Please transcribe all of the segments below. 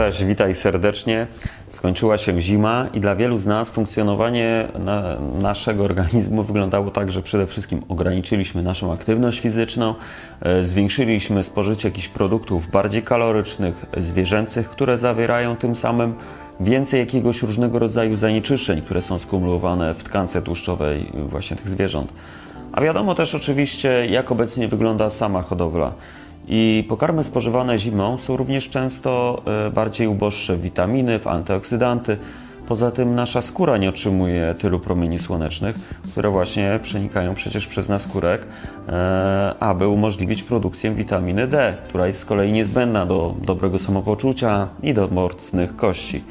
Cześć, witaj serdecznie. Skończyła się zima i dla wielu z nas funkcjonowanie na naszego organizmu wyglądało tak, że przede wszystkim ograniczyliśmy naszą aktywność fizyczną, e, zwiększyliśmy spożycie jakichś produktów bardziej kalorycznych, zwierzęcych, które zawierają tym samym więcej jakiegoś różnego rodzaju zanieczyszczeń, które są skumulowane w tkance tłuszczowej właśnie tych zwierząt. A wiadomo też oczywiście, jak obecnie wygląda sama hodowla. I pokarmy spożywane zimą są również często e, bardziej uboższe w witaminy, w antyoksydanty. Poza tym nasza skóra nie otrzymuje tylu promieni słonecznych, które właśnie przenikają przecież przez naskórek, e, aby umożliwić produkcję witaminy D, która jest z kolei niezbędna do dobrego samopoczucia i do mocnych kości.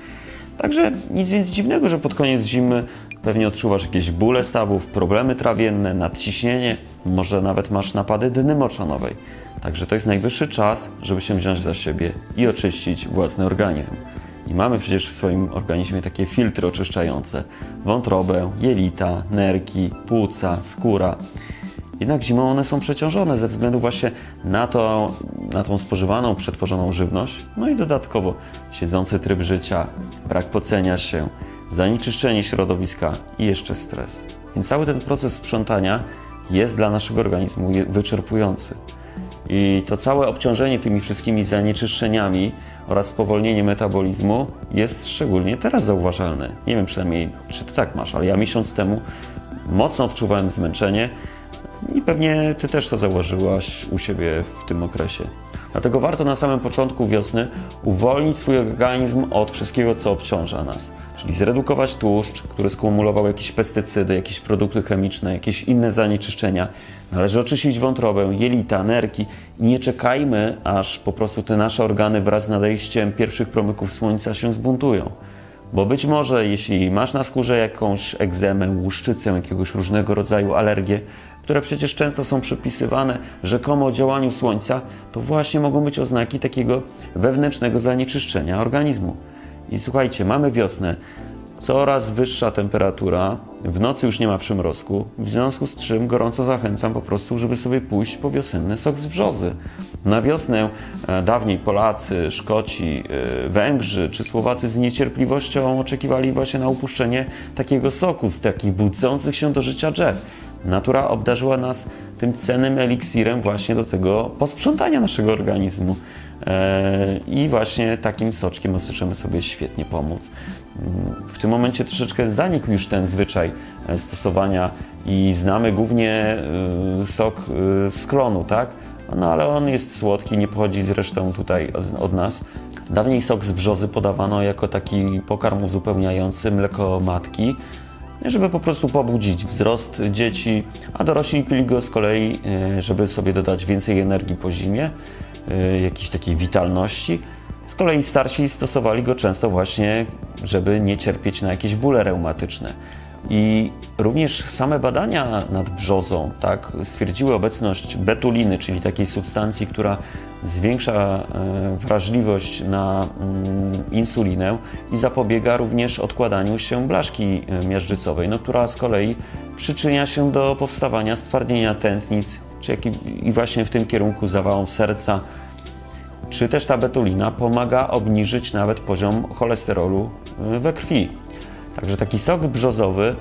Także nic więc dziwnego, że pod koniec zimy pewnie odczuwasz jakieś bóle stawów, problemy trawienne, nadciśnienie, może nawet masz napady dyny moczanowej. Także to jest najwyższy czas, żeby się wziąć za siebie i oczyścić własny organizm. I mamy przecież w swoim organizmie takie filtry oczyszczające: wątrobę, jelita, nerki, płuca, skóra. Jednak zimą one są przeciążone ze względu właśnie na, to, na tą spożywaną, przetworzoną żywność. No i dodatkowo siedzący tryb życia, brak pocenia się, zanieczyszczenie środowiska i jeszcze stres. Więc cały ten proces sprzątania jest dla naszego organizmu wyczerpujący. I to całe obciążenie tymi wszystkimi zanieczyszczeniami oraz spowolnienie metabolizmu jest szczególnie teraz zauważalne. Nie wiem przynajmniej, czy ty tak masz, ale ja miesiąc temu mocno odczuwałem zmęczenie i pewnie ty też to zauważyłaś u siebie w tym okresie. Dlatego warto na samym początku wiosny uwolnić swój organizm od wszystkiego, co obciąża nas. Czyli zredukować tłuszcz, który skumulował jakieś pestycydy, jakieś produkty chemiczne, jakieś inne zanieczyszczenia. Należy oczyścić wątrobę, jelita, nerki i nie czekajmy, aż po prostu te nasze organy wraz z nadejściem pierwszych promyków słońca się zbuntują. Bo być może, jeśli masz na skórze jakąś egzemę, łuszczycę, jakiegoś różnego rodzaju alergię, które przecież często są przypisywane rzekomo działaniu słońca, to właśnie mogą być oznaki takiego wewnętrznego zanieczyszczenia organizmu. I słuchajcie, mamy wiosnę, coraz wyższa temperatura, w nocy już nie ma przymrozku, w związku z czym gorąco zachęcam po prostu, żeby sobie pójść po wiosenny sok z brzozy. Na wiosnę e, dawniej Polacy, Szkoci, e, Węgrzy czy Słowacy z niecierpliwością oczekiwali właśnie na upuszczenie takiego soku z takich budzących się do życia drzew. Natura obdarzyła nas tym cennym eliksirem właśnie do tego posprzątania naszego organizmu. E, I właśnie takim soczkiem możemy sobie świetnie pomóc. W tym momencie troszeczkę zanikł już ten zwyczaj e, stosowania i znamy głównie e, sok z klonu, tak? No ale on jest słodki, nie pochodzi zresztą tutaj od nas. Dawniej sok z brzozy podawano jako taki pokarm uzupełniający mleko matki, żeby po prostu pobudzić wzrost dzieci, a dorośli pili go z kolei, żeby sobie dodać więcej energii po zimie. Y, jakiejś takiej witalności. Z kolei starsi stosowali go często właśnie, żeby nie cierpieć na jakieś bóle reumatyczne. I również same badania nad brzozą tak, stwierdziły obecność betuliny, czyli takiej substancji, która zwiększa e, wrażliwość na mm, insulinę i zapobiega również odkładaniu się blaszki e, miażdżycowej, no, która z kolei przyczynia się do powstawania stwardnienia tętnic, czy i właśnie w tym kierunku zawałom serca, czy też ta betulina pomaga obniżyć nawet poziom cholesterolu y, we krwi. Także taki sok brzozowy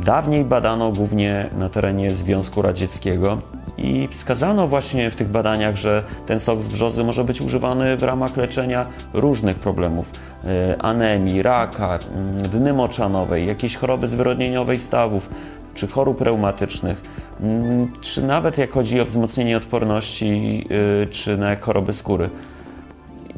dawniej badano głównie na terenie Związku Radzieckiego i wskazano właśnie w tych badaniach, że ten sok z brzozy może być używany w ramach leczenia różnych problemów y, anemii, raka, y, dny moczanowej, jakiejś choroby zwyrodnieniowej stawów czy chorób reumatycznych. Mm, czy nawet jak chodzi o wzmocnienie odporności, y, czy na choroby skóry.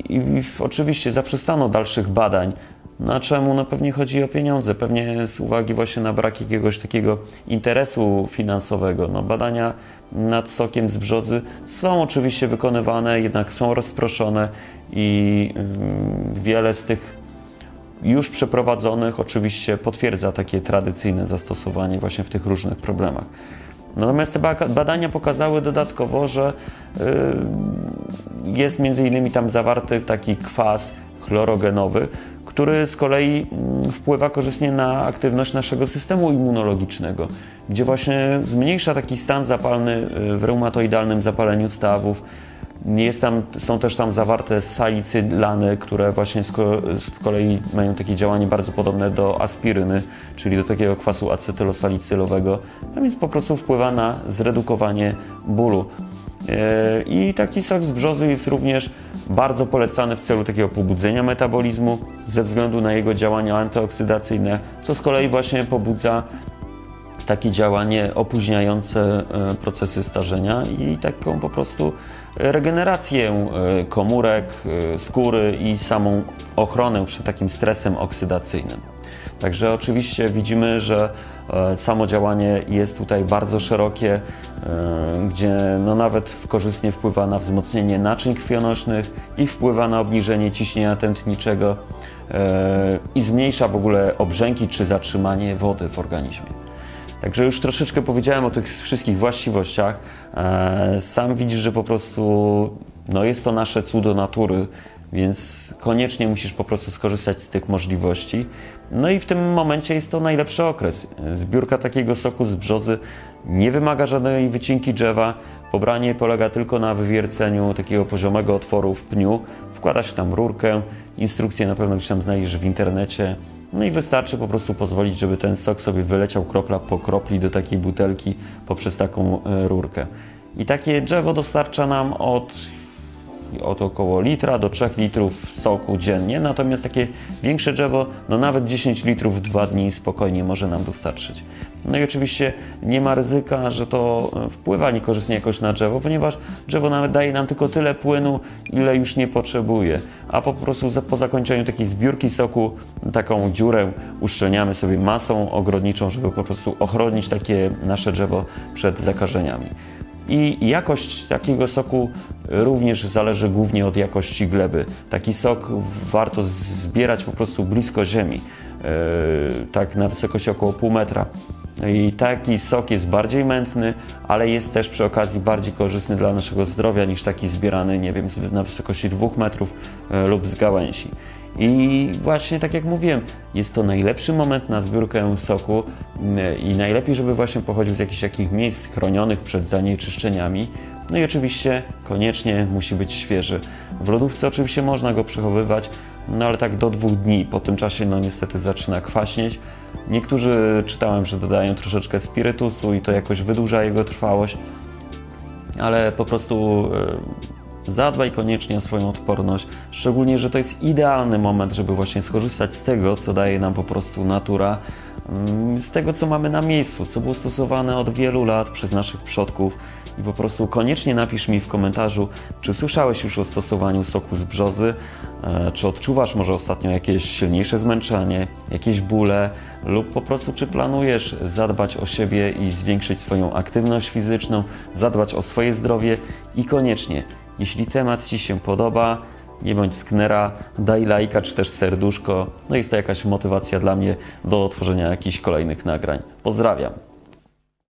I oczywiście zaprzestano dalszych badań. Na czemu? No pewnie chodzi o pieniądze, pewnie z uwagi właśnie na brak jakiegoś takiego interesu finansowego. No badania nad sokiem z brzozy są oczywiście wykonywane, jednak są rozproszone i mm, wiele z tych już przeprowadzonych oczywiście potwierdza takie tradycyjne zastosowanie właśnie w tych różnych problemach. Natomiast te badania pokazały dodatkowo, że y, jest między innymi tam zawarty taki kwas chlorogenowy, który z kolei mm, wpływa korzystnie na aktywność naszego systemu immunologicznego, gdzie właśnie zmniejsza taki stan zapalny y, w reumatoidalnym zapaleniu stawów, Jest tam, są też tam zawarte salicylany, które właśnie z, ko- z kolei mają takie działanie bardzo podobne do aspiryny, czyli do takiego kwasu acetylosalicylowego, a więc po prostu wpływa na zredukowanie bólu. E, I taki sok z brzozy jest również bardzo polecany w celu takiego pobudzenia metabolizmu ze względu na jego działania antyoksydacyjne, co z kolei właśnie pobudza takie działanie opóźniające e, procesy starzenia i taką po prostu regenerację e, komórek, e, skóry i samą ochronę przed takim stresem oksydacyjnym. Także oczywiście widzimy, że samo działanie jest tutaj bardzo szerokie, gdzie no nawet korzystnie wpływa na wzmocnienie naczyń krwionośnych i wpływa na obniżenie ciśnienia tętniczego i zmniejsza w ogóle obrzęki czy zatrzymanie wody w organizmie. Także już troszeczkę powiedziałem o tych wszystkich właściwościach. E, sam widzisz, że po prostu no jest to nasze cudo natury, więc koniecznie musisz po prostu skorzystać z tych możliwości. No i w tym momencie jest to najlepszy okres. Zbiórka takiego soku z brzozy nie wymaga żadnej wycinki drzewa. Pobranie polega tylko na wywierceniu takiego poziomego otworu w pniu. Wkłada się tam rurkę. Instrukcję na pewno gdzieś tam znajdziesz w internecie. No i wystarczy po prostu pozwolić, żeby ten sok sobie wyleciał kropla po kropli do takiej butelki poprzez taką e, rurkę. I takie drzewo dostarcza nam od, od około litra do 3 litrów soku dziennie, natomiast takie większe drzewo, no nawet 10 litrów w 2 dni spokojnie może nam dostarczyć. No i oczywiście nie ma ryzyka, że to e, wpływa niekorzystnie jakoś na drzewo, ponieważ drzewo nawet daje nam tylko tyle płynu, ile już nie potrzebuje. A po prostu po zakończeniu takiej zbiórki soku taką dziurę uszczelniamy sobie masą ogrodniczą, żeby po prostu ochronić takie nasze drzewo przed zakażeniami. I jakość takiego soku również zależy głównie od jakości gleby. Taki sok warto zbierać po prostu blisko ziemi, e, tak na wysokości około pół metra. I taki sok jest bardziej mętny, ale jest też przy okazji bardziej korzystny dla naszego zdrowia niż taki zbierany, nie wiem, na wysokości dwóch metrów e, lub z gałęzi. I właśnie tak jak mówiłem, jest to najlepszy moment na zbiórkę soku i najlepiej, żeby właśnie pochodził z jakichś takich miejsc chronionych przed zanieczyszczeniami. No i oczywiście koniecznie musi być świeży. W lodówce oczywiście można go przechowywać, no ale tak do dwóch dni. Po tym czasie no niestety zaczyna kwaśnieć. Niektórzy czytałem, że dodają troszeczkę spirytusu i to jakoś wydłuża jego trwałość, ale po prostu e, zadbaj koniecznie o swoją odporność, szczególnie, że to jest idealny moment, żeby właśnie skorzystać z tego, co daje nam po prostu natura, mm, z tego, co mamy na miejscu, co było stosowane od wielu lat przez naszych przodków i po prostu koniecznie napisz mi w komentarzu, czy słyszałeś już o stosowaniu soku z brzozy, e, czy odczuwasz może ostatnio jakieś silniejsze zmęczenie, jakieś bóle, lub po prostu czy planujesz zadbać o siebie i zwiększyć swoją aktywność fizyczną, zadbać o swoje zdrowie i koniecznie, jeśli temat Ci się podoba, nie bądź sknera, daj lajka czy też serduszko. No jest to jakaś motywacja dla mnie do tworzenia jakichś kolejnych nagrań. Pozdrawiam.